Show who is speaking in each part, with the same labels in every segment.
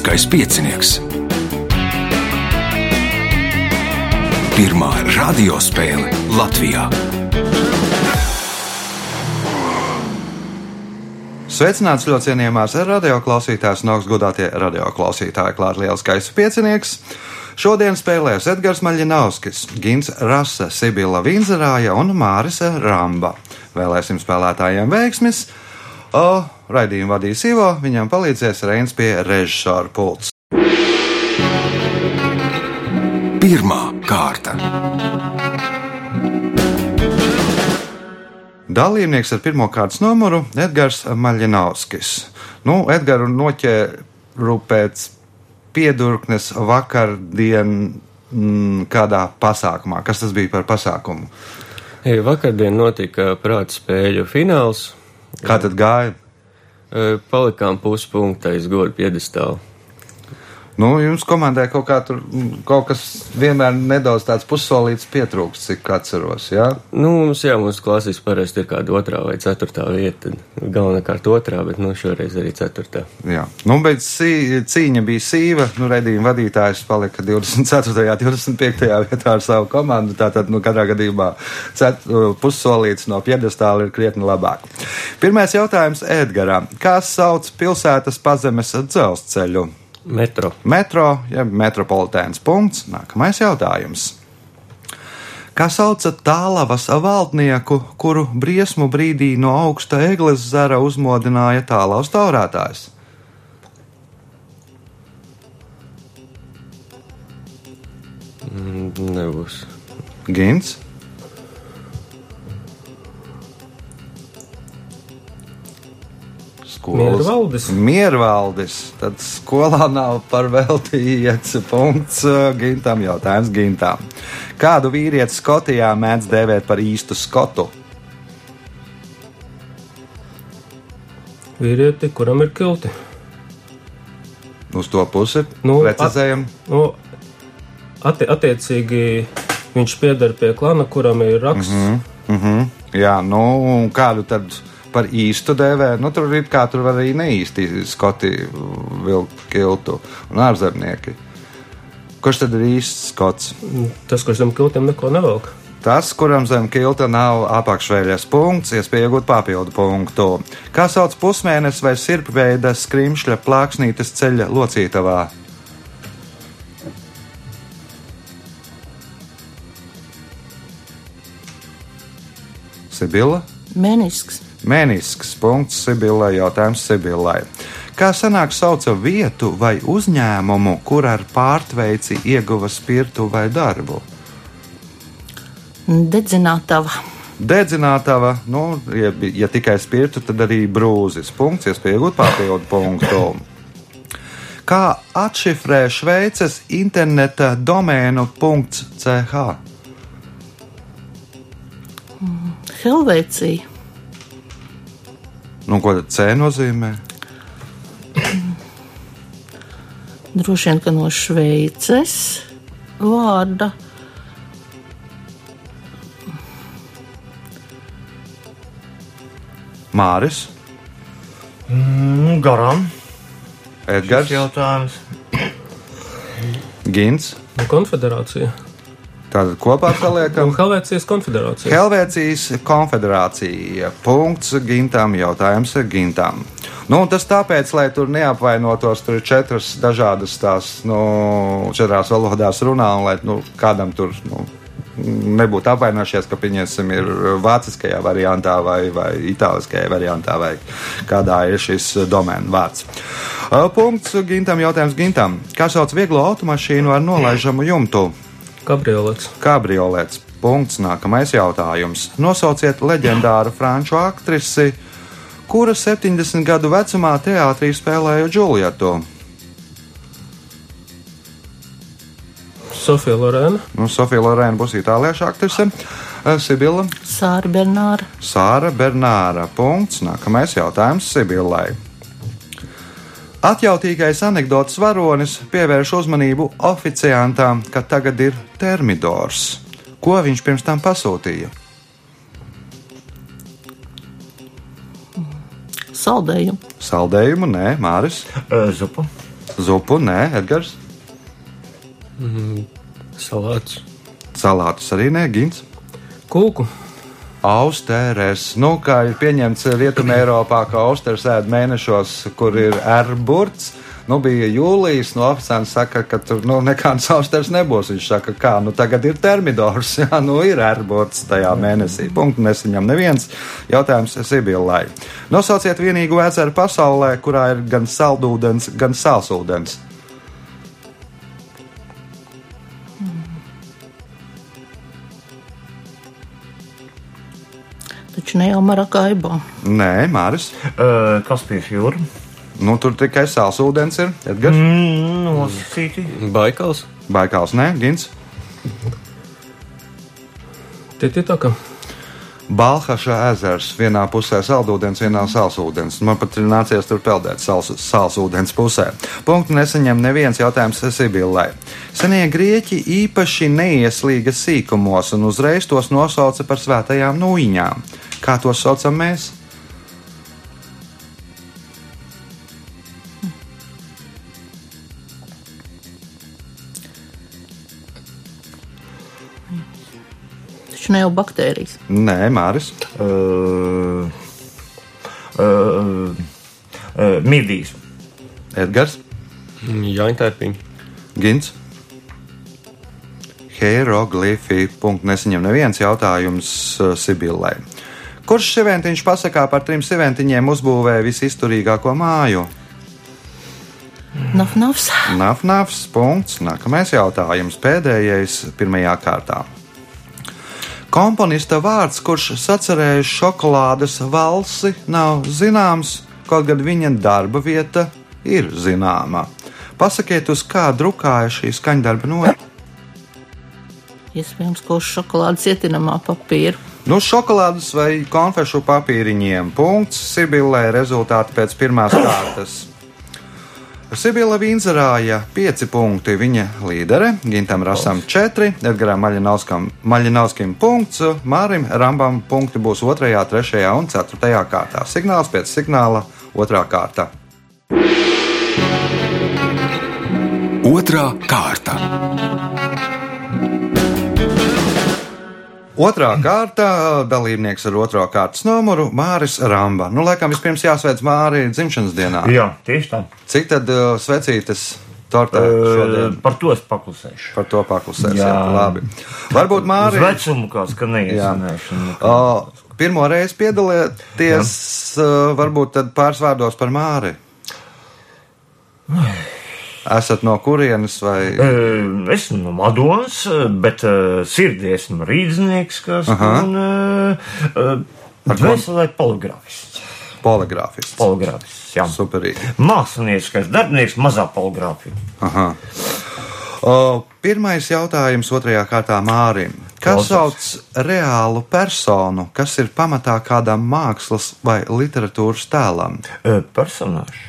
Speaker 1: Lieliskais piecinieks. Pirmā radiospēle Latvijā.
Speaker 2: Sveicināts ļoti cienījamās radioklausītājas un augstgadātie radioklausītāji. Klāt lieliskais piecinieks. Šodien spēlēs Edgars Maļinovskis, Gins Rasa, Sibila Vinzerāja un Māris Ramba. Vēlēsim spēlētājiem veiksmis! O, raidījumu vadīs Ivo, viņam palīdzēs Reins pie režisora pults.
Speaker 1: Pirmā kārta.
Speaker 2: Dalībnieks ar pirmā kārtas numuru - Edgars Maļinovskis. Nu, Edgars noķēra pēc piedurknes vakardien mm, kādā pasākumā. Kas tas bija par pasākumu?
Speaker 3: Vakardien notika prāta spēļu fināls.
Speaker 2: Kā tad gāja?
Speaker 3: Palikām puspunktā iz godu piedestālu.
Speaker 2: Nu, jums komandai kaut, kā tur, kaut kas vienmēr nedaudz tāds pussolīts pietrūkst, cik atceros. Jā?
Speaker 3: Nu, mums, jā, mūsu klasīs parasti ir kāda otrā vai ceturtā vieta. Galvenokārt otrā, bet nu, šoreiz arī ceturtā.
Speaker 2: Jā, nu, bet cī, cīņa bija sīva. Nu, Redījuma vadītājs palika 24. un 25. vietā ar savu komandu. Tātad, nu, katrā gadījumā cet, pussolīts no piedestāla ir krietni labāk. Pirmais jautājums Edgaram. Kā sauc pilsētas pazemes dzelzceļu?
Speaker 3: Metro.
Speaker 2: Metro, jeb ja metropolitēns punkts. Nākamais jautājums. Kā sauca tālavas valdnieku, kuru briesmu brīdī no augsta egles zara uzmodināja tālavas taurētājs?
Speaker 3: Mm, nebūs.
Speaker 2: Gins.
Speaker 4: Miervaldis.
Speaker 2: Miervaldis. Tad skolā nav par veltīts punkts gintam jautājums gintam. Kādu vīrieti Skotijā mēdz dēvēt par īstu skotu?
Speaker 4: Vīrieti, kuram ir kilti.
Speaker 2: Uz to pusi
Speaker 4: Nu,
Speaker 2: precizējam.
Speaker 4: Nu, atti attiecīgi viņš pieder pie klana, kuram ir raksts. Mm -hmm.
Speaker 2: Mm -hmm. Jā, nu, kādu tad par īstu dēvē? Nu, tur ir kā tur var arī neīsti skoti vilku kiltu un ārzemnieki. Kurš tad ir īsts skots?
Speaker 4: Tas, kurš zem kiltiem neko nevelk.
Speaker 2: Tas, kuram zem kilta nav apakšveļas punkts, iespēja iegūt papildu punktu. Kā sauc pusmēnesis vai sirpveida skrimšļa plāksnītes ceļa locītavā? Sibila?
Speaker 5: Mēnisks.
Speaker 2: Mēnisks punkts Sibilai, jautājums Sibilai. Kā sanāk sauca vietu vai uzņēmumu, kur ar pārtveici ieguva spirtu vai darbu?
Speaker 5: Dedzinātava.
Speaker 2: Dedzinātava, nu, ja, ja tikai spirtu, tad arī brūzis. Punkts, iespēja iegūt papildu punktu. Kā atšifrē Šveices interneta domēnu .ch?
Speaker 5: Helvēcija.
Speaker 2: Nu, ko tad C nozīmē?
Speaker 5: Droši vien, ka no Šveices vārda.
Speaker 2: Māris,
Speaker 6: Mm, garām.
Speaker 2: Edgars,
Speaker 6: Jautājums.
Speaker 2: Gins.
Speaker 4: Nu, konfederācija.
Speaker 2: Tātad kopā saliekam.
Speaker 4: Helvēcijas konfederācija.
Speaker 2: Helvēcijas konfederācija. Punkts gintam, jautājums gintam. Nu, un tas tāpēc, lai tur neapvainotos, tur ir četras dažādas tās, nu, četrās valodās runā, un lai nu, kādam tur nu, nebūtu apvainojušies, ka pieņemsim ir vāciskajā variantā vai, vai itāliskajā variantā, vai kādā ir šis domēnu vārds. Punkts gintam, jautājums gintam. Kā sauc vieglo automašīnu ar nolaižamu jumtu?
Speaker 4: Kabriolets.
Speaker 2: Kabriolets. Punkts. Nākamais jautājums. Nosauciet leģendāru franču aktrisi, kura 70 gadu vecumā teātrī spēlēja Džulietu.
Speaker 4: Sofija Lorēna.
Speaker 2: Nu, Sofija Lorēna būs itāliešu aktrise. Eh, Sibila
Speaker 5: Sāra Bernāra.
Speaker 2: Sāra Bernāra. Punkts. Nākamais jautājums Sibilai. Atjautīgais anekdotas varonis pievērš uzmanību oficiantām, ka tagad ir termidors. Ko viņš pirms tam pasūtīja?
Speaker 5: Saldējumu.
Speaker 2: Saldējumu, nē, Māris.
Speaker 6: Ē, Zupa.
Speaker 2: Zupu, nē, Edgars.
Speaker 3: Salāts.
Speaker 2: Salātus arī nē, Gins.
Speaker 4: Kūku.
Speaker 2: Austeres, nu, kā ir pieņemts Rietumē, Eiropā, ka austeres ēd mēnešos, kur ir ērburts. Nu, bija jūlijas, no oficiāls saka, ka tur nu, nekāds austeres nebūs. Viņš saka, kā, nu, tagad ir termidors, jā, nu, ir ērburts tajā mēnesī. Punktu nesaņem neviens. Jautājums Sibillai. Nosauciet vienīgo ezeru pasaulē, kurā ir gan saldūdens, gan sālsūdens.
Speaker 5: Taču ne jau Marakaibo.
Speaker 2: Nē, Māris.
Speaker 6: Uh, Kaspijas jūra.
Speaker 2: Nu, tur tikai sālsūdens ir. Edgars.
Speaker 6: Mm, nosacīti.
Speaker 3: Baikals.
Speaker 2: Baikāls, nē, Gins.
Speaker 4: Tititaka.
Speaker 2: Balhaša ezers vienā pusē saldūdens, vienā sālsūdens. Man pat ir nācies tur peldēt sals, sālsūdens pusē. Punktu nesaņem neviens jautājums Sibillai. Senie grieķi īpaši neieslīga sīkumos un uzreiz tos nosauca par svētajām nūjiņām. Kā tos saucam mēs?
Speaker 5: Jau baktērijas.
Speaker 2: Nē, Māris.
Speaker 6: Uh, uh, uh, Midijas.
Speaker 2: Edgars.
Speaker 3: Jāņtērpiņi.
Speaker 2: Gins. Hieroglifi. Nesaņem neviens jautājums uh, Sibillai. Kurš siventiņš pasakā par trim siventiņiem uzbūvēja visizturīgāko māju?
Speaker 5: Naf, nafs.
Speaker 2: Nafnafs. Punkts. Nākamais jautājums. Pēdējais pirmajā kārtā. Komponista vārds, kurš sacerējis šokolādes valsi, nav zināms, kaut gan viņa darba vieta ir zināma. Pasakiet, uz kā drukāja šī skaņdarba no.
Speaker 5: Iespējams, ka uz šokolādes ietinamā papīra.
Speaker 2: Nu, šokolādes vai konfešu papīriņiem. Punkts Sibillai rezultāti pēc pirmās kārtas. Sibila Vīnzerāja 5 punkti, viņa līdere, Gintam Rasam 4, Edgaram Maļinovskim punkts, Mārim Rambam punkti būs 2, 3 un 4 kārtā. Signāls pēc signāla 2 kārta.
Speaker 1: Otrā kārta.
Speaker 2: Otrā kārta dalībnieks ar otro kārtas numuru Māris Ramba. Nu, laikam vispirms jāsveic Māri dzimšanas dienā.
Speaker 6: Jā, tieši tā.
Speaker 2: Cik tad uh, svecītas tortē
Speaker 6: Uh, par to es paklusēšu.
Speaker 2: Par to paklusēsim.
Speaker 6: Jā.
Speaker 2: Labi. Varbūt Māri.
Speaker 6: vecumu ka neiesinēšana.
Speaker 2: O, pirmo reizi piedalieties, uh, varbūt tad pāris vārdos par Māri. Esat no kurienes vai?
Speaker 6: Es esmu no Madonas, bet sirdī esmu rīznieks, kas
Speaker 2: Aha.
Speaker 6: un veselē poligrāfists.
Speaker 2: Poligrāfists.
Speaker 6: Poligrāfists, jā.
Speaker 2: Superīgi.
Speaker 6: Mākslinieckais darbinieks, mazā poligrāfija.
Speaker 2: Aha. O, pirmais jautājums otrajā kārtā Mārim. Kas
Speaker 6: Klausos.
Speaker 2: sauc reālu personu, kas ir pamatā kādam mākslas vai literatūras tēlam?
Speaker 6: Personāžs.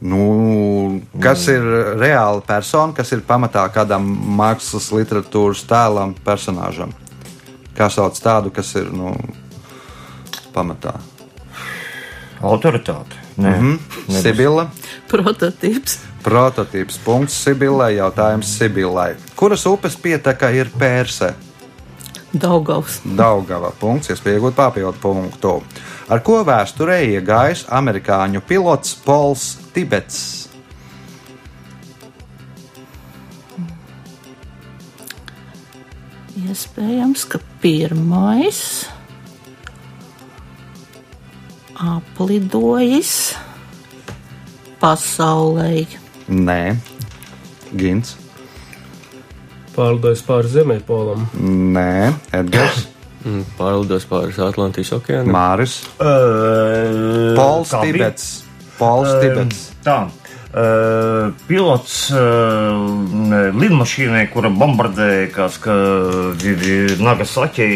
Speaker 2: Nu, kas ir reāla persona, kas ir pamatā kādam mākslas, literatūras tēlam, personāžam? Kā sauc tādu, kas ir nu, pamatā?
Speaker 6: Autoritāte. Nē, mm
Speaker 2: Mhm. Sibila.
Speaker 5: Prototyps.
Speaker 2: Prototyps. Punkts Sibilai. Jautājums Sibilai. Kuras upes pieteka ir Pērse?
Speaker 5: Daugavs.
Speaker 2: Daugava. Punkts, iespēja iegūt papildu punktu. Ar ko vēsturē iegājis amerikāņu pilots Pols Tibets?
Speaker 5: Iespējams, ka pirmais aplidojis pasaulē.
Speaker 2: Nē, Gins.
Speaker 4: Pārlidojis pāri Zemēpolam.
Speaker 2: Nē, Edgars.
Speaker 3: Mm, Pārlidos pāri Atlantijas okeānam.
Speaker 2: Māris.
Speaker 6: Uh,
Speaker 2: Pols
Speaker 6: kā bija?
Speaker 2: Tibets. Pols
Speaker 6: Um,
Speaker 2: Tibets.
Speaker 6: Tā. Uh, pilots uh, lidmašīnai, kura bombardēja kāds, ka ir Nagasaki.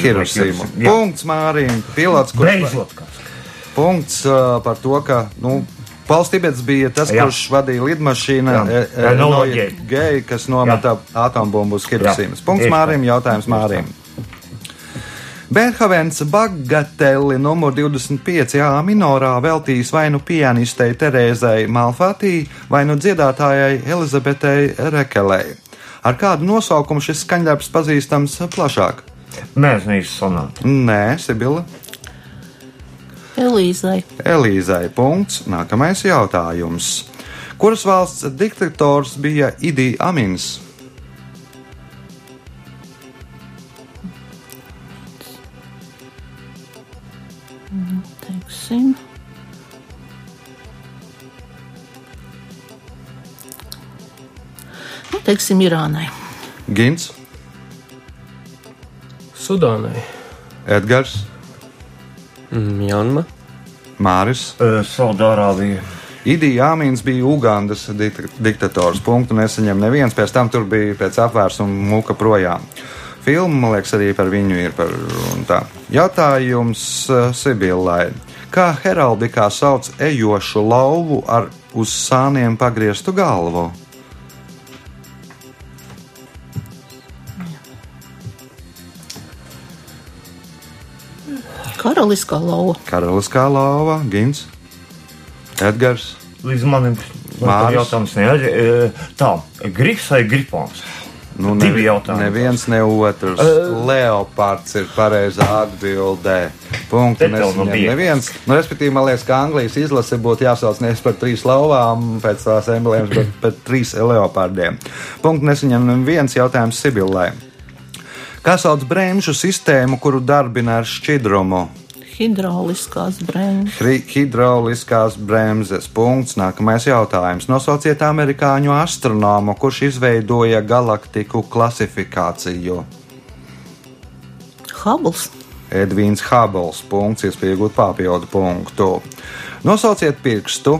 Speaker 2: Hirosima.
Speaker 6: Jā,
Speaker 2: Punkts Mārim. Pilots, kurš
Speaker 6: beidzot kāds.
Speaker 2: punkts uh, par to, ka. Nu, Pauls Tibets bija tas,
Speaker 6: Jā.
Speaker 2: kurš vadīja lidmašīnu e, e, no.
Speaker 6: Gay,
Speaker 2: kas nometa atombumbu uz Hirosimas.
Speaker 6: Jā.
Speaker 2: Punkts. Mārim, jautājums. Mārim. Bērhavens Bagateli numur 25 A minorā veltījis vai nu pianistei Terēzai Malfatī, vai nu dziedātājai Elizabetei Rekelei. Ar kādu nosaukumu šis skaņdarbs pazīstams plašāk?
Speaker 6: Mēsnīs sonāta.
Speaker 2: Nē, Sibila.
Speaker 5: Elīzai.
Speaker 2: Elīzai. Punkts. Nākamais jautājums. Kuras valsts diktators bija Idī Amins?
Speaker 5: Teiksim. Nu, teiksim, Irānai.
Speaker 2: Gins,
Speaker 4: Sudānai.
Speaker 2: Edgars,
Speaker 3: Mjanma.
Speaker 2: Māris.
Speaker 6: Saudārābija.
Speaker 2: Idī Amins bija Ugandas dik diktators. Punktu nesaņem neviens, pēc tam tur bija pēc apvērsuma muka projām. Filma, man liekas, arī par viņu ir. Par, un tā. Jautājums Sibillai. Kā heraldikā sauc ejošu lauvu ar uz sāniem pagrieztu galvu?
Speaker 5: Karaliskā lauva.
Speaker 2: Karaliskā lauva, Gins, Edgars.
Speaker 6: Līdz manim
Speaker 2: Māris.
Speaker 6: jautājums neaģi. Tā, grips vai gripons?
Speaker 2: Nu,
Speaker 6: Divi
Speaker 2: nevi-
Speaker 6: jautājumi.
Speaker 2: Neviens, ne otrs. Uh, Leopards ir pareizā atbildē. Punktu nesaņem
Speaker 6: bija.
Speaker 2: neviens. Nu, respektīvi, man liekas, ka Anglijas izlase būtu jāsauc nevis par trīs lauvām pēc tās emblēmas, bet par trīs leopardiem. Punktu nesaņem neviens jautājums Sibillai. Kā sauc bremžu sistēmu, kuru darbina ar šķidrumu?
Speaker 5: Hidrauliskās brēmas.
Speaker 2: Hri- Hidrauliskās bremzes. Punkts. Nākamais jautājums. Nosauciet amerikāņu astronomu, kurš izveidoja galaktiku klasifikāciju.
Speaker 5: Hubbles.
Speaker 2: Edvīns Hubbles. Punkts, iespēja iegūt papildu punktu. Nosauciet pirkstu,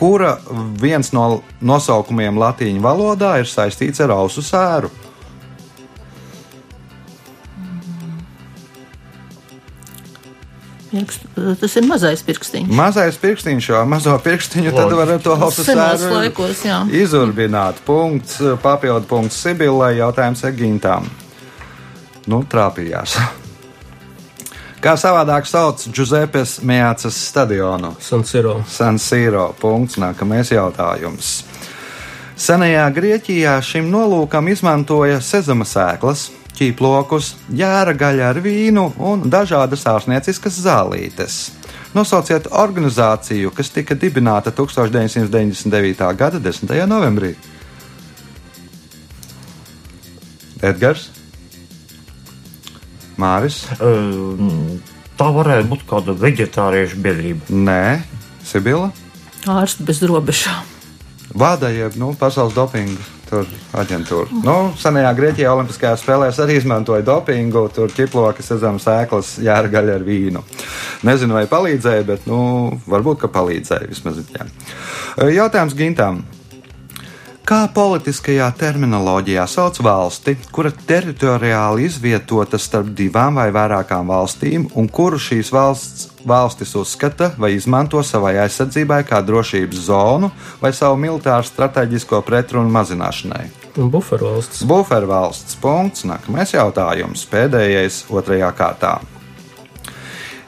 Speaker 2: kura viens no nosaukumiem latīņu valodā ir saistīts ar ausu sēru.
Speaker 5: Pirkst, tas ir mazais pirkstiņš.
Speaker 2: Mazais pirkstiņš, jau mazo pirkstiņu, tad
Speaker 6: Loģiski.
Speaker 2: var ar to ausu
Speaker 5: Senos
Speaker 2: sēru
Speaker 5: laikos, jā.
Speaker 2: izurbināt. Punkts, papildu punkts Sibillai, jautājums Egintām. Nu, trāpījās. Kā savādāk sauc Giuseppes Meācas stadionu?
Speaker 4: San Siro.
Speaker 2: San Siro. Punkts. Nākamais jautājums. Senajā Grieķijā šim nolūkam izmantoja sezama sēklas, ķīplokus, jēra gaļu ar vīnu un dažādas ārstnieciskas zālītes. Nosauciet organizāciju, kas tika dibināta 1999. gada 10. novembrī. Edgars, Māris,
Speaker 6: Tā varētu būt kāda vegetāriešu biedrība.
Speaker 2: Nē, Sibila.
Speaker 5: Ārsti bez robežām.
Speaker 2: Vada jeb nu, pasaules dopinga tur aģentūra. Nu, senajā Grieķijā Olimpiskajās spēlēs arī izmantoja dopingu, tur ķiplokas, redzam, sēklas, jēra gaļa ar vīnu. Nezinu, vai palīdzēja, bet, nu, varbūt, ka palīdzēja vismaz. Jā. Jautājums Gintam. Kā politiskajā terminoloģijā sauc valsti, kura teritoriāli izvietota starp divām vai vairākām valstīm, un kuru šīs valsts, valstis uzskata vai izmanto savai aizsardzībai kā drošības zonu vai savu militāru strateģisko pretrunu mazināšanai?
Speaker 4: Bufervalsts.
Speaker 2: Bufervalsts punkts. Nākamais jautājums, pēdējais otrajā kārtā.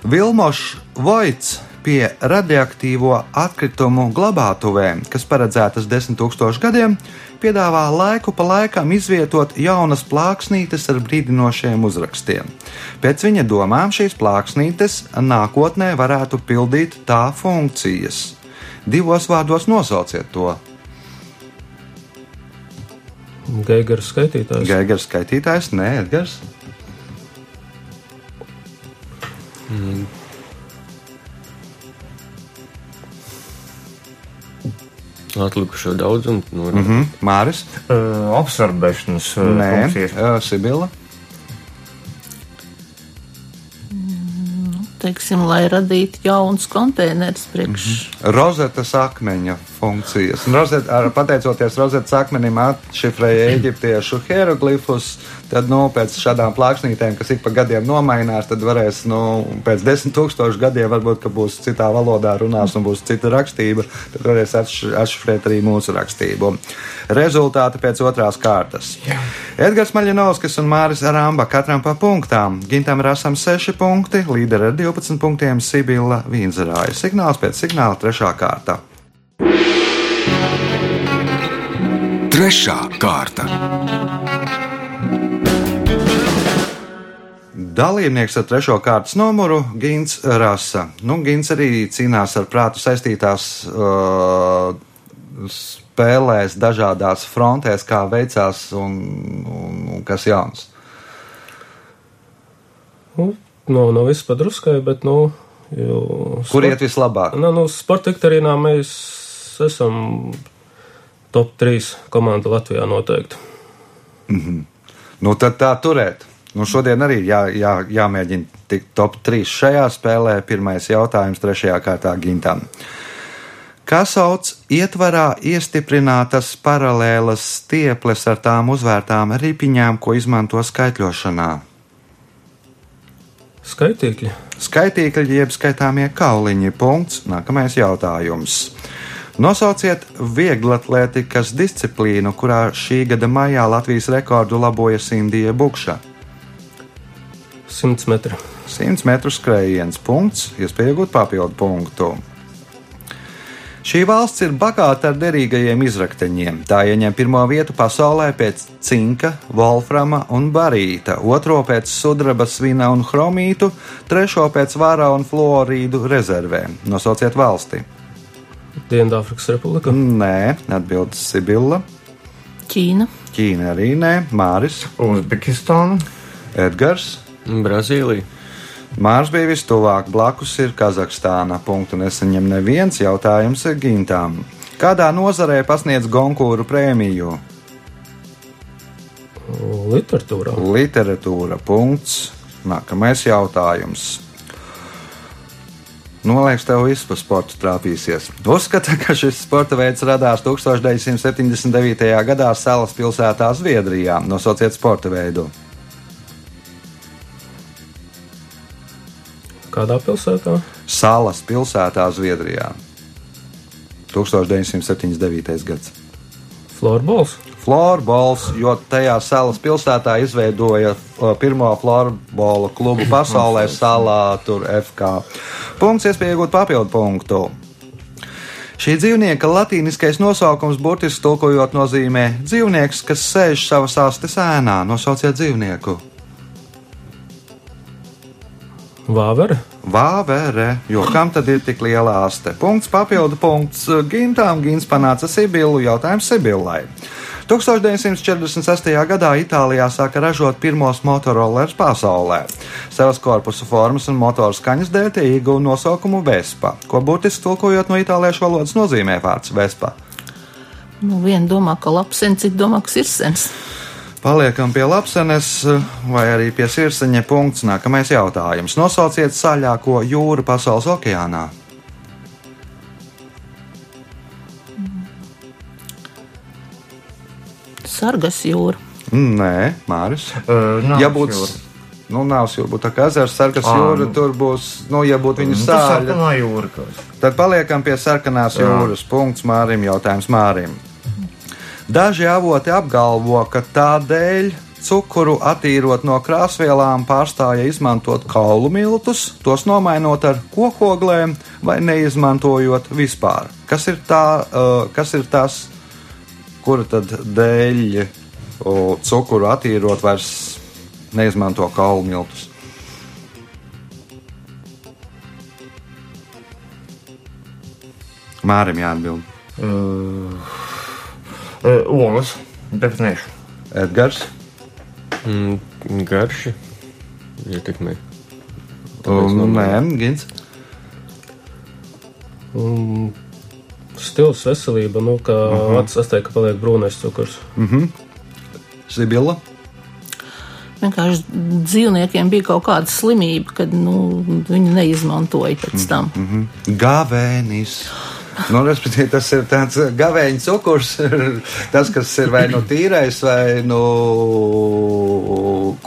Speaker 2: Vilmošs Voits pie radioaktīvo atkritumu glabātuvēm, kas paredzētas 10 000 gadiem, piedāvā laiku pa laikam izvietot jaunas plāksnītes ar brīdinošiem uzrakstiem. Pēc viņa domām šīs plāksnītes nākotnē varētu pildīt tā funkcijas. Divos vārdos nosauciet to.
Speaker 4: Geigara skaitītājs.
Speaker 2: Gaigars skaitītājs, nē, Edgars.
Speaker 3: Atlikušo daudzumu. Nu, mm
Speaker 2: Mhm. Māris,
Speaker 6: Uh, absorbēšanas uh,
Speaker 2: nē,
Speaker 6: funkcijas.
Speaker 2: uh, Sibila.
Speaker 5: Teiksim, lai radītu jaunus konteinerus priekš.
Speaker 2: Rozetas akmeņa funkcijas. Un Rozet, ar, pateicoties rozetas akmenim, atšifrēja eģiptiešu hieroglifus. Tad nu, pēc šādām plāksnītēm, kas ik pa gadiem nomainās, tad varēs nu, pēc desmit tūkstošu gadiem varbūt, ka būs citā valodā runās un būs cita rakstība, tad varēs atš- atšifrēt arī mūsu rakstību. Rezultāti pēc otrās kārtas. Jā. Edgars Maļinovskis un Māris Ramba katram pa punktām. Gintam Rasam 6 punkti, līderi ar 12 punktiem Sibila Vīnzerāja. Signāls pēc signāla trešā kārta.
Speaker 1: Trešā kārta.
Speaker 2: Dalībnieks ar trešo kārtas numuru - Gins Rasa. Nu, Gins arī cīnās ar prātu saistītās uh, spēlēs, dažādās frontēs, kā veicās un, un, un kas jauns.
Speaker 4: Nu, no, no viss padruskai, bet, nu, jau.
Speaker 2: Kur iet vislabāk?
Speaker 4: Nu, nu, sporta viktorīnā mēs esam top 3 komanda Latvijā noteikti.
Speaker 2: Nu, tad tā turēt. Nu, šodien arī jā, jā, jāmēģina tikt top 3 šajā spēlē. Pirmais jautājums trešajā kārtā Gintam. Kā sauc ietvarā iestiprinātas paralēlas stieples ar tām uzvērtām ripiņām, ko izmanto skaitļošanā?
Speaker 4: Skaitīkļi.
Speaker 2: Skaitīkļi jeb skaitāmie kauliņi. Punkts. Nākamais jautājums. Nosauciet vieglatlētikas disciplīnu, kurā šī gada maijā Latvijas rekordu laboja Sindija Bukša.
Speaker 4: 100 metri.
Speaker 2: 100 metru skrējiens, punkts, iespēja iegūt papildu punktu. Šī valsts ir bagāta ar derīgajiem izrakteņiem. Tā ieņem pirmo vietu pasaulē pēc cinka, volframa un barīta, otro pēc sudraba, svina un chromītu, trešo pēc vāra un fluorīdu rezervēm. Nosauciet valsti!
Speaker 4: Dienvidāfrikas Republika.
Speaker 2: Nē, atbildes Sibilla.
Speaker 5: Ķīna,
Speaker 2: Ķīna arī nē, Māris,
Speaker 6: Uzbekistāna.
Speaker 2: Edgars.
Speaker 3: Brazīlija.
Speaker 2: Mārs bija vistuvāk, blakus ir Kazahstāna. Punktu nesaņem neviens jautājums ir gintām. Kādā nozarē pasniedz Gonkūru prēmiju?
Speaker 4: Literatūrā.
Speaker 2: Literatūra. Punkts. Nākamais jautājums. Noliekas, tev viss par sportu trāpīsies. Uzskata, ka šis sporta veids radās 1979. gadā Salas pilsētā Zviedrijā. Nosauciet sporta veidu.
Speaker 4: Kādā pilsētā?
Speaker 2: Salas pilsētā Zviedrijā. 1979. gads.
Speaker 4: Florbols.
Speaker 2: Florbols, jo tajā salas pilsētā izveidoja pirmo florbola klubu pasaulē, salā, tur FK. Punkts, iespēja iegūt papildu punktu. Šī dzīvnieka latīniskais nosaukums burtiski tulkojot nozīmē dzīvnieks, kas sēž savas astes ēnā. Nosauciet dzīvnieku.
Speaker 4: Vāvere.
Speaker 2: Vāvere, jo kam tad ir tik liela aste? Punkts, papildu punkts. Gintām Gins panāca Sibilu, jautājums Sibillai. 1946. gadā Itālijā sāka ražot pirmos motorollerus pasaulē. Savas korpusu formas un motoru skaņas dēļ tie ieguva nosaukumu Vespa, ko burtiski tulkojot no itāliešu valodas nozīmē vārds Vespa.
Speaker 5: nu viena domā, ka lapsens, cita domā, ka sirsens.
Speaker 2: Paliekam pie lapsenes vai arī pie sirdsceņa punkts. Nākamais jautājums. Nosauciet saļāko jūru pasaules okeānā.
Speaker 5: Sargas jūra.
Speaker 2: Nē, Māris.
Speaker 6: Uh,
Speaker 2: ja būtu,
Speaker 6: jūra.
Speaker 2: nu, nav būtu tā kā ezers, sarkas
Speaker 6: Ā,
Speaker 2: jūra,
Speaker 6: nu.
Speaker 2: tur būs, nu, ja būtu viņa
Speaker 6: Nu, Tas
Speaker 2: sāļa,
Speaker 6: sarkanā jūra.
Speaker 2: tad paliekam pie sarkanās
Speaker 6: Jā.
Speaker 2: jūras. Punkts Mārim, jautājums Mārim. Daži avoti apgalvo, ka tādēļ cukuru attīrot no krāsvielām pārstāja izmantot kaulu miltus, tos nomainot ar kokoglēm vai neizmantojot vispār. Kas ir, tā, uh, kas ir tas, kura tad dēļ cukuru attīrot vairs neizmanto kaulu miltus? Mārim jāatbild.
Speaker 6: Uh, uh, olas. Definēšu.
Speaker 2: Edgars.
Speaker 3: Mm, garši. Ietekmē.
Speaker 2: Um, nē, Gins.
Speaker 4: Un stils veselība, nu, kā uh -huh. acis asteika paliek brūnais cukurs.
Speaker 2: Sibila.
Speaker 5: Vienkārši dzīvniekiem bija kaut kāda slimība, kad nu, viņi neizmantoja pēc tam.
Speaker 2: Gavēnis. Nu, respektīvi, tas ir tāds gavēņa cukurs, tas, kas ir vai nu tīrais, vai nu,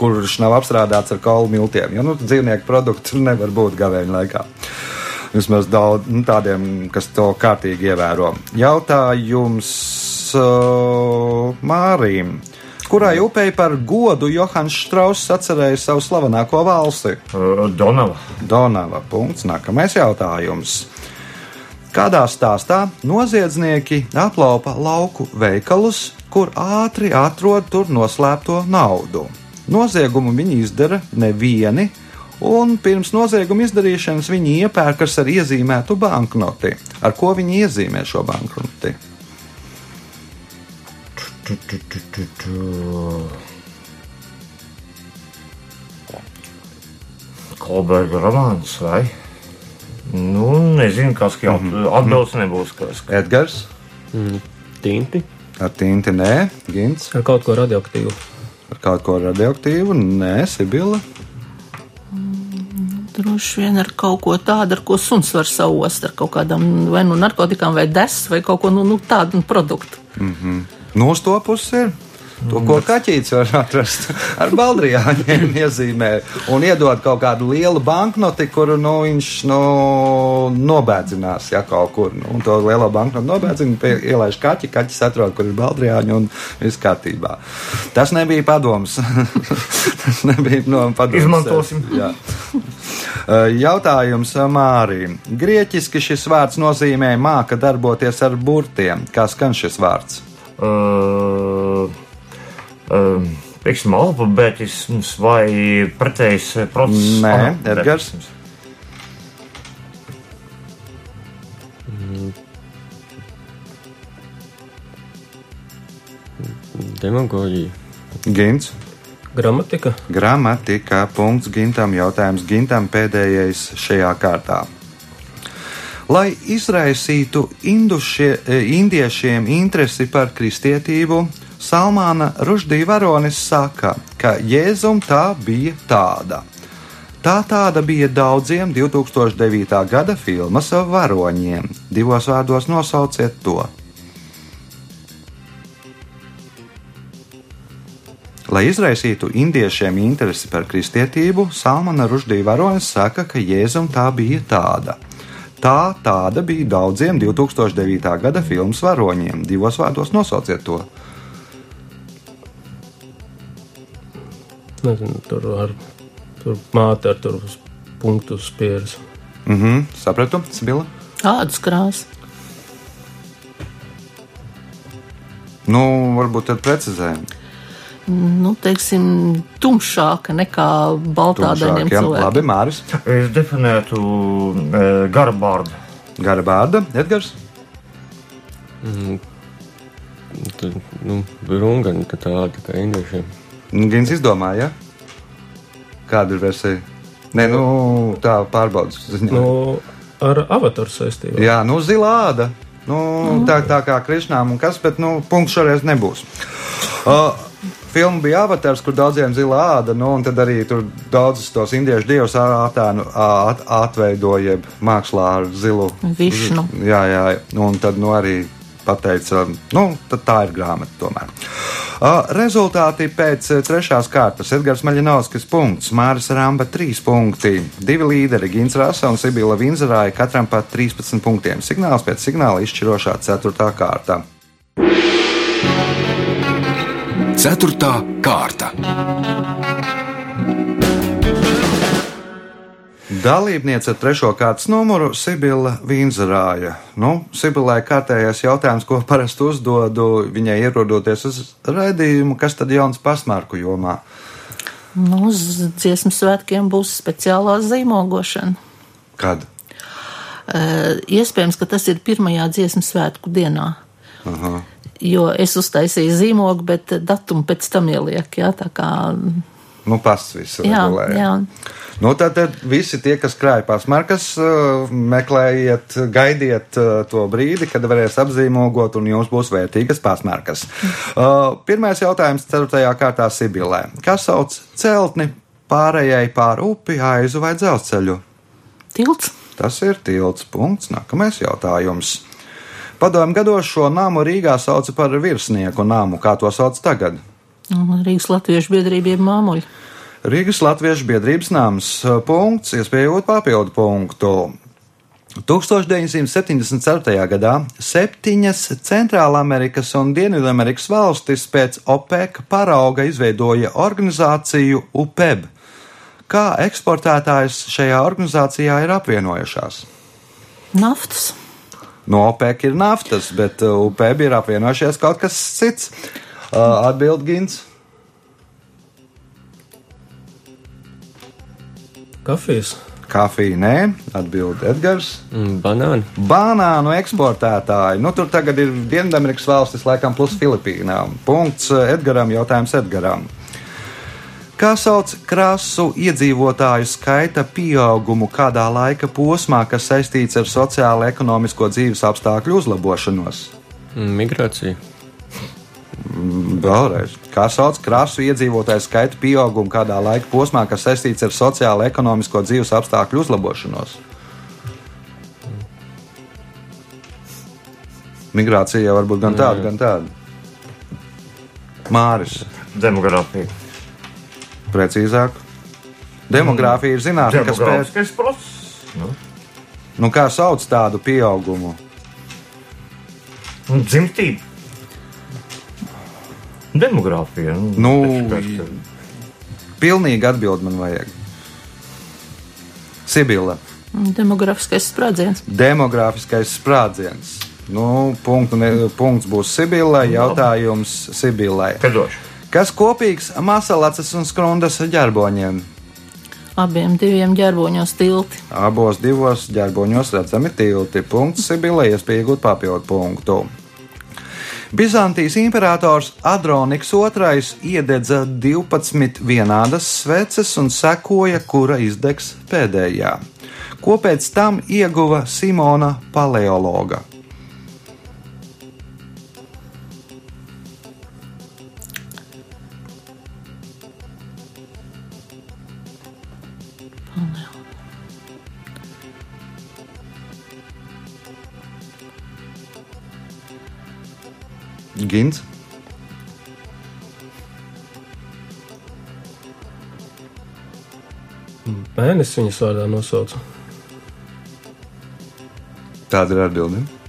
Speaker 2: kurš nav apstrādāts ar kaulu miltiem. Jo nu, dzīvnieku produktu nevar būt gavēņa laikā. Vismaz daudz nu, tādiem, kas to kārtīgi ievēro. Jautājums uh, Mārim. Kurai upei par godu Johans Strauss atcerēja savu slavenāko valsti?
Speaker 6: Uh, Donava.
Speaker 2: Donava. Punkts. Nākamais jautājums. Kādā stāstā noziedznieki aplaupa lauku veikalus, kur ātri atrod tur noslēpto naudu? Noziegumu viņi izdara nevieni, un pirms nozieguma izdarīšanas viņi iepērkas ar iezīmētu banknoti. Ar ko viņi iezīmē šo banknoti?
Speaker 6: Kolberga romāns vai? Nu, nezinu, kas jau mm -hmm. atbildes nebūs. Kas,
Speaker 2: Edgars,
Speaker 3: Mm, tinti.
Speaker 2: ar tinti nē, Gins,
Speaker 4: Ar kaut ko radioaktīvu.
Speaker 2: ar kaut ko radioaktīvu, nē, Sibila.
Speaker 5: Droši vien ar kaut ko tādu, ar ko suns var sauost, ar kaut kādām vai nu narkotikām, vai des, vai kaut ko nu, nu, tādu nu, produktu.
Speaker 2: No uz to puses ir. To, ko kaķītis var atrast ar baldrijāņiem, iezīmē un iedod kaut kādu lielu banknoti, kuru nu, viņš nu, nobēdzinās ja, kaut kur. Nu, un to lielo banknotu nobēdzina, ielaiž kaķi, kaķis atrod, kur ir baldrijāņi un viss kārtībā. Tas nebija padoms. Tas nebija no padoms.
Speaker 6: Izmantosim.
Speaker 2: Jā. Uh, Jautājums Mārī. Grieķiski šis vārds nozīmē māka darboties ar burtiem. Kā skan šis vārds?
Speaker 6: uh, uh, Teiksim, alfabētisms vai pretējs process?
Speaker 2: Nē, Edgars.
Speaker 3: Demagoģija.
Speaker 2: Gins.
Speaker 4: Gramatika.
Speaker 2: Gramatika. Punkts Gintam. Jautājums Gintam pēdējais šajā kārtā. Lai izraisītu indušie, eh, indiešiem interesi par kristietību, Salmāna Ruždī varonis saka, ka Jēzum tā bija tāda. Tā tāda bija daudziem 2009. gada filmas varoņiem. Divos vārdos nosauciet to. Lai izraisītu indiešiem interesi par kristietību, Salmana Ruždī varonis saka, ka Jēzum tā bija tāda. Tā tāda bija daudziem 2009. gada filmas varoņiem. Divos vārdos nosauciet to.
Speaker 4: Nezinu, tur ar tur māte ar tur uz punktu spieris.
Speaker 2: Mhm, sapratu, Sibila.
Speaker 5: Ādas krāsa.
Speaker 2: Nu, varbūt tad precizējam.
Speaker 5: Nu, teiksim, tumšāka nekā baltādainiem
Speaker 2: Tumšākiem.
Speaker 5: cilvēkiem.
Speaker 2: Labi, Māris.
Speaker 6: Es definētu uh, garabārdu.
Speaker 2: Gara bārda, Edgars.
Speaker 3: Tad, nu, rungani tā tāda kā indiešiem.
Speaker 2: Nu, Gins izdomāja, ja? kāda ir versija. Nē, nu, tā pārbaudas ziņā.
Speaker 4: Nu, ar avataru saistībā.
Speaker 2: Jā, nu, zilā āda. Nu, tā, tā kā Krišnām un kas, bet nu, punkts šoreiz nebūs. Uh, Filma bija avatars, kur daudziem zila āda, nu, un tad arī tur daudzus tos indiešu dievus attēlu at, atveidoja jeb mākslā ar zilu.
Speaker 5: Višnu.
Speaker 2: Jā, jā, un tad nu, arī pateica, nu, tā ir grāmata tomēr. Rezultāti pēc uh, trešās kārtas. Edgars Maļinovskis punkts, Māris Ramba 3 punkti, divi līderi, Gins Rasa un Sibila Vinzerāja, katram pa 13 punktiem. Signāls pēc signāla izšķirošā ceturtā kārta.
Speaker 1: Ceturtā kārta.
Speaker 2: Dalībniece ar trešo kārtas numuru Sibila Vinzerāja. Nu, Sibilai kārtējais jautājums, ko parasti uzdodu viņai ierodoties uz raidījumu, kas tad jauns pasmārku jomā?
Speaker 5: Nu, uz dziesmu svētkiem būs speciālā zīmogošana.
Speaker 2: Kad?
Speaker 5: Eh, Iespējams, ka tas ir pirmajā dziesmu svētku dienā.
Speaker 2: Aha.
Speaker 5: Jo es uztaisīju zīmogu, bet datumu pēc tam ieliek. Jā, tā kā.
Speaker 2: Nu, pasts visu
Speaker 5: Jā,
Speaker 2: regulēja.
Speaker 5: jā.
Speaker 2: Nu, tad, tad visi tie, kas krāj pasmarkas, uh, meklējiet, gaidiet uh, to brīdi, kad varēs apzīmogot un jums būs vērtīgas pasmarkas. Uh, Pirmais jautājums ceturtajā kārtā Sibilē. Kas sauc celtni pārējai pār upi, aizu vai dzelzceļu?
Speaker 5: Tilts.
Speaker 2: Tas ir tilts punkts. Nākamais jautājums. Padomju gados šo nāmu Rīgā sauca par virsnieku nāmu, kā to sauc tagad.
Speaker 5: Rīgas Latviešu biedrība ir māmuļi.
Speaker 2: Rīgas Latviešu biedrības nams. Punkts, iespējot papildu punktu. 1974. gadā septiņas Centrālamerikas un Dienvidamerikas valstis pēc OPEC parauga izveidoja organizāciju UPEB. Kā eksportētājs šajā organizācijā ir apvienojušās?
Speaker 5: Naftas.
Speaker 2: No OPEC ir naftas, bet uh, UPEB ir apvienojušies kaut kas cits. Uh, Atbild Gins.
Speaker 4: Kafijas.
Speaker 2: Kafija nē, atbild Edgars.
Speaker 3: Mm, Banāni.
Speaker 2: Banānu eksportētāji. Nu, tur tagad ir Dienvidamerikas valstis, laikam, plus Filipīnām. Punkts uh, Edgaram, jautājums Edgaram. Kā sauc krasu iedzīvotāju skaita pieaugumu kādā laika posmā, kas saistīts ar sociālo ekonomisko dzīves apstākļu uzlabošanos?
Speaker 3: Mm, Migrācija.
Speaker 2: Vēlreiz. Kā sauc krasu iedzīvotāju skaita pieaugumu kādā laika posmā, kas saistīts ar sociālo ekonomisko dzīves apstākļu uzlabošanos? Migrācija var būt gan tāda, gan tāda. Māris,
Speaker 6: Demogrāfija.
Speaker 2: precīzāk. Demogrāfija ir zinātne, kas pēc
Speaker 6: process. Nu,
Speaker 2: nu, kā sauc tādu pieaugumu.
Speaker 6: un dzimtība. Demogrāfija.
Speaker 2: Nu,
Speaker 6: tad?
Speaker 2: Pilnīgi atbild man vajag. Sibila.
Speaker 5: Demografiskais sprādziens.
Speaker 2: Demogrāfiskais sprādziens. Nu, punktu, ne, punkts būs Sibilai, jautājums Sibilai.
Speaker 6: Piedošu.
Speaker 2: Kas kopīgs masalacas un skrundas ģerboņiem?
Speaker 5: Abiem diviem ģerboņos tilti.
Speaker 2: Abos divos ģerboņos redzami tilti. Punkts Sibilai, iespēja iegūt papildu punktu. Bizantijas imperators Adroniks II iededza 12 vienādas sveces un sekoja, kura izdegs pēdējā. Ko pēc tam ieguva Simona Paleologa? Gins.
Speaker 4: Mēnesis viņas vārdā nosauca.
Speaker 2: Tāda ir atbildība.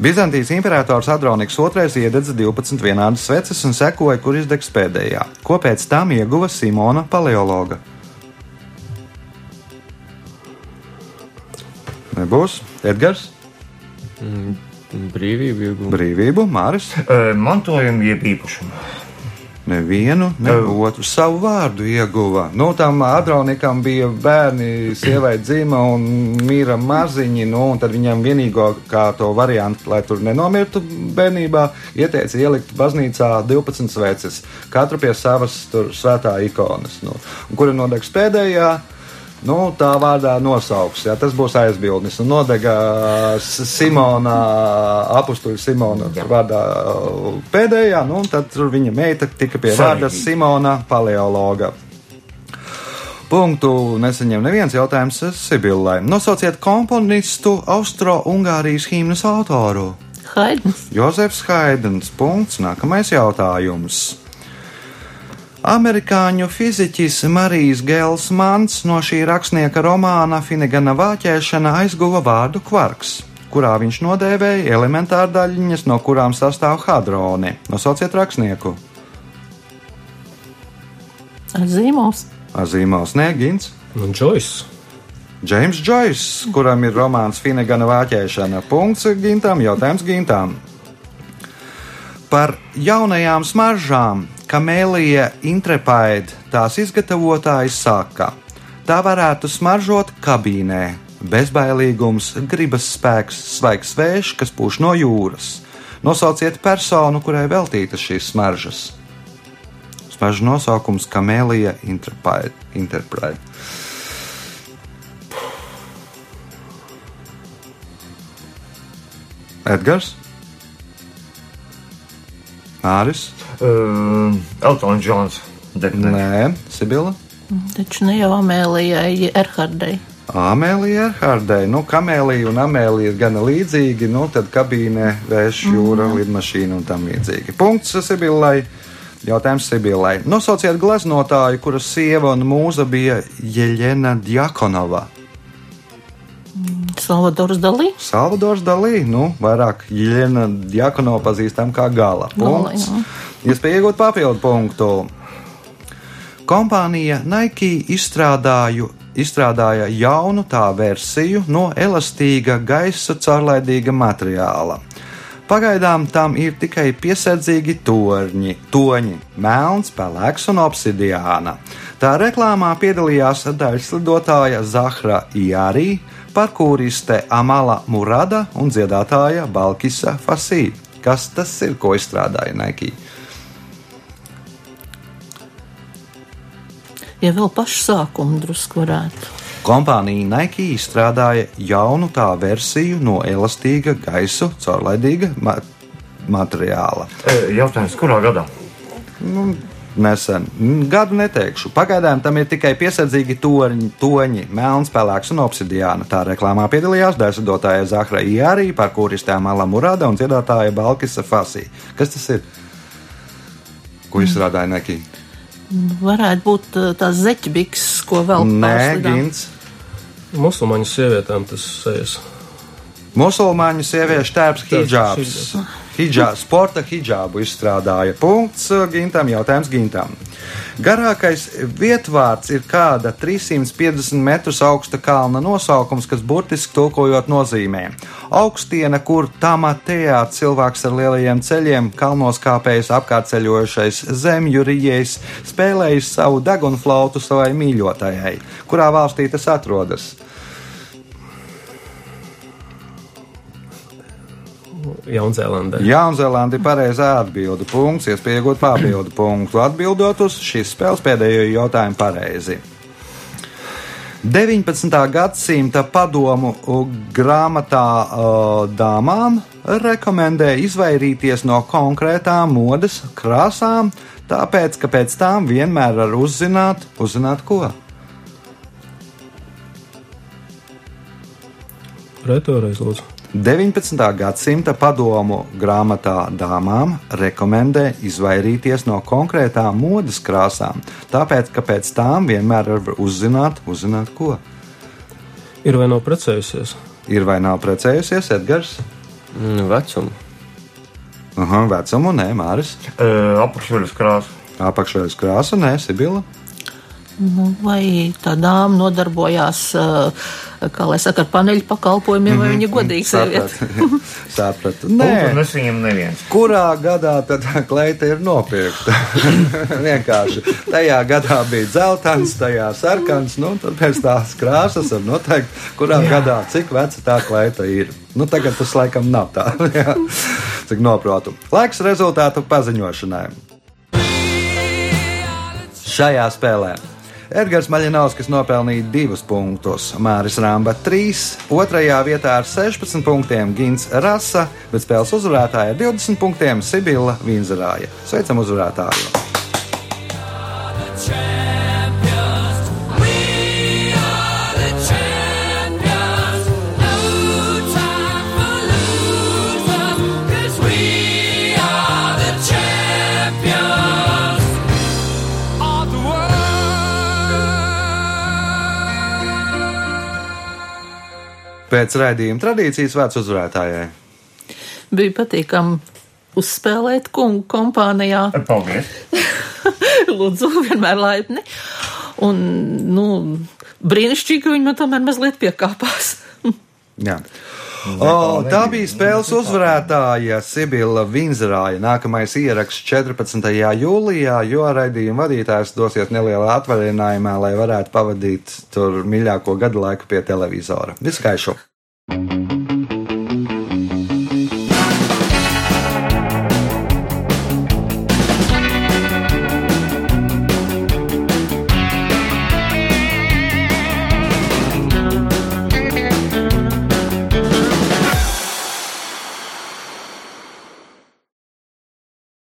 Speaker 2: Bizantijas imperators Adroniks II iededza 12 vienādas sveces un sekoja, kur izdegs pēdējā. Ko pēc tam ieguva Simona Paleologa? Nebūs Edgars,
Speaker 3: Brīvība iegūta.
Speaker 2: brīvību, Māris.
Speaker 6: Mantojumu jeb īpašumu.
Speaker 2: Nevienu, ne otru savu vārdu ieguva. Nu, tam Adronikam bija bērni, sieviete dzima un mīra maziņi. Nu, un tad viņam vienīgo kā to variantu, lai tur nenomirtu bērnībā, ieteica ielikt baznīcā 12 sveces. Katru pie savas tur svētā ikonas. Nu, un kura nodegs pēdējā? Nu, tā vārdā nosauks. Jā, tas būs aizbildnis. Un nodega Simona, apakstuļa Simona vārdā uh, pēdējā. Nu, un tad tur viņa meita tika pie vārda. Simona Paleologa. Punktu nesaņem neviens jautājums Sibillai. Nosauciet komponistu Austro-Ungārijas himnas autoru.
Speaker 5: Haidns.
Speaker 2: Jozefs Haidens. Punkts. Nākamais jautājums. Amerikāņu fiziķis Marijs Gēls Mans no šī rakstnieka romāna Finegana vāķēšana aizguva vārdu kvarks, kurā viņš nodēvēja elementāru daļiņas, no kurām sastāv hadroni. Nosauciet rakstnieku.
Speaker 5: Zīmols.
Speaker 2: Azīmās Negins.
Speaker 4: Un Džois.
Speaker 2: Džeims Džois, kuram ir romāns Finegana vāķēšana. Punkts Gintam, jautājums Gintam. Par jaunajām smaržām Kamēlija Intrepide tās izgatavotājs saka, tā varētu smaržot kabīnē. Bezbailīgums, gribas spēks, svaigs vējš, kas pūš no jūras. Nosauciet personu, kurai veltītas šīs smaržas. Smaržu nosaukums Kamēlija. Interprete. Edgars, Māris,
Speaker 6: Uh, Eltons Džons.
Speaker 2: Nē, Sibila,
Speaker 5: Taču ne jau Amēlijai, Erhardai.
Speaker 2: Amēlija Erhardai. Nu, kamēlija un amēlija ir gana līdzīgi. Nu, tad kabīne, vējš, jūra, mm. lidmašīna un tam līdzīgi. Punkts Sibillai. Jautājums Sibillai. Nosauciet gleznotāju, kuras sieva un mūza bija Jeļena Djakonova.
Speaker 5: Salvadors Dalī.
Speaker 2: Salvadors Dalī, nu, vairāk Jeļena Djakonova pazīstam kā gala. Punkts. Iespēja iegūt papildu punktu. Kompānija Nike izstrādāju, izstrādāja jaunu tā versiju no elastīga gaisa caurlaidīga materiāla. Pagaidām tam ir tikai piesardzīgi torņi, toņi, melns, pelēks un obsidiāna. Tā reklāmā piedalījās daļslidotāja Zahra Jārī, parkūriste Amala Murada un dziedātāja Balkisa Fasī. Kas tas ir, ko izstrādāja Nike?
Speaker 5: Ja vēl pašu sākumu drusku varētu.
Speaker 2: Kompānija Nike izstrādāja jaunu tā versiju no elastīga gaisa caurlaidīga ma materiāla.
Speaker 6: E, Jautājums, kurā gadā?
Speaker 2: Nu, nesen, Mm, gadu neteikšu. Pagaidām tam ir tikai piesardzīgi torņi, toņi, melns, pelēks un obsidiāna. Tā reklāmā piedalījās daļsadotāja Zahra Jārī, parkūristē Mala Murāda un dziedātāja Balkisa Fasī. Kas tas ir? Ko izstrādāja Nike?
Speaker 5: Varētu būt uh, tās zeķbiks, ko vēl
Speaker 2: Nē. Gins.
Speaker 4: Musulmaņu sievietēm tas sejas.
Speaker 2: Musulmaņu sieviešu Tērps, hijabs. Hijā, sporta hijābu izstrādāja. Punkts uh, Gintam, jautājums Gintam. Garākais vietvārds ir kāda 350 metrus augsta kalna nosaukums, kas burtiski tulkojot nozīmē augstiena, kur tamatējā cilvēks ar lielajiem ceļiem, kalnos kāpējis apkārtceļojušais zemju rījējs, spēlējis savu degunflautu savai mīļotajai. Kurā valstī tas atrodas?
Speaker 4: Jaunzēlandē.
Speaker 2: Jaunzēlanda ir pareizā atbilde. Punkts, iespēja iegūt papildu punktu. Atbildot uz šīs spēles pēdējo jautājumu pareizi. 19. gadsimta padomu grāmatā uh, dāmām rekomendē izvairīties no konkrētām modes krāsām, tāpēc, ka pēc tām vienmēr var uzzināt, uzzināt ko.
Speaker 4: Retoreiz, lūdzu.
Speaker 2: 19. gadsimta padomu grāmatā dāmām rekomendē izvairīties no konkrētām modes krāsām, tāpēc, ka pēc tām vienmēr var uzzināt, uzzināt ko.
Speaker 4: Ir vai nav precējusies?
Speaker 2: Ir vai nav precējusies Edgars?
Speaker 3: Nu, vecumu.
Speaker 2: Aha, vecumu, nē, Māris.
Speaker 6: E, Apakšveļas krāsa.
Speaker 2: Apakšveļas krāsa, nē, Sibila.
Speaker 5: Nu, vai tā dāma nodarbojās, kā lai saka, ar paneļu pakalpojumiem, vai viņa godīgi sieviete?
Speaker 2: Sapratu.
Speaker 6: Nē,
Speaker 2: Nē,
Speaker 6: nesaņem neviens.
Speaker 2: kurā gadā tad kleita ir nopirkta? Vienkārši tajā gadā bija dzeltens, tajā sarkans, nu, tad pēc tās krāsas var noteikt, kurā Jā. gadā cik veca tā kleita ir. Nu, tagad tas laikam nav tā, jā, cik noprotu. Laiks rezultātu paziņošanai. Šajā spēlē Edgars Maļinovskis nopelnīja 2 punktus, Māris Rāmba 3, otrajā vietā ar 16 punktiem Gins Rasa, bet spēles uzvarētāja ar 20 punktiem Sibila Vinzerāja. Sveicam uzvarētāju! Pēc raidījuma tradīcijas vārds uzvarētājai.
Speaker 5: Bija patīkami uzspēlēt kungu kompānijā.
Speaker 6: Paldies!
Speaker 5: Lūdzu, vienmēr laipni. Un, nu, brīnišķīgi, ka viņi man tomēr mazliet piekāpās.
Speaker 2: Jā. O, tā bija spēles uzvarētāja Sibila Vinzerāja. Nākamais ieraksts 14. jūlijā, jo raidījuma vadītājs dosies nelielā atvaļinājumā, lai varētu pavadīt tur mīļāko gadu laiku pie televizora. Viskaišu! Thank you.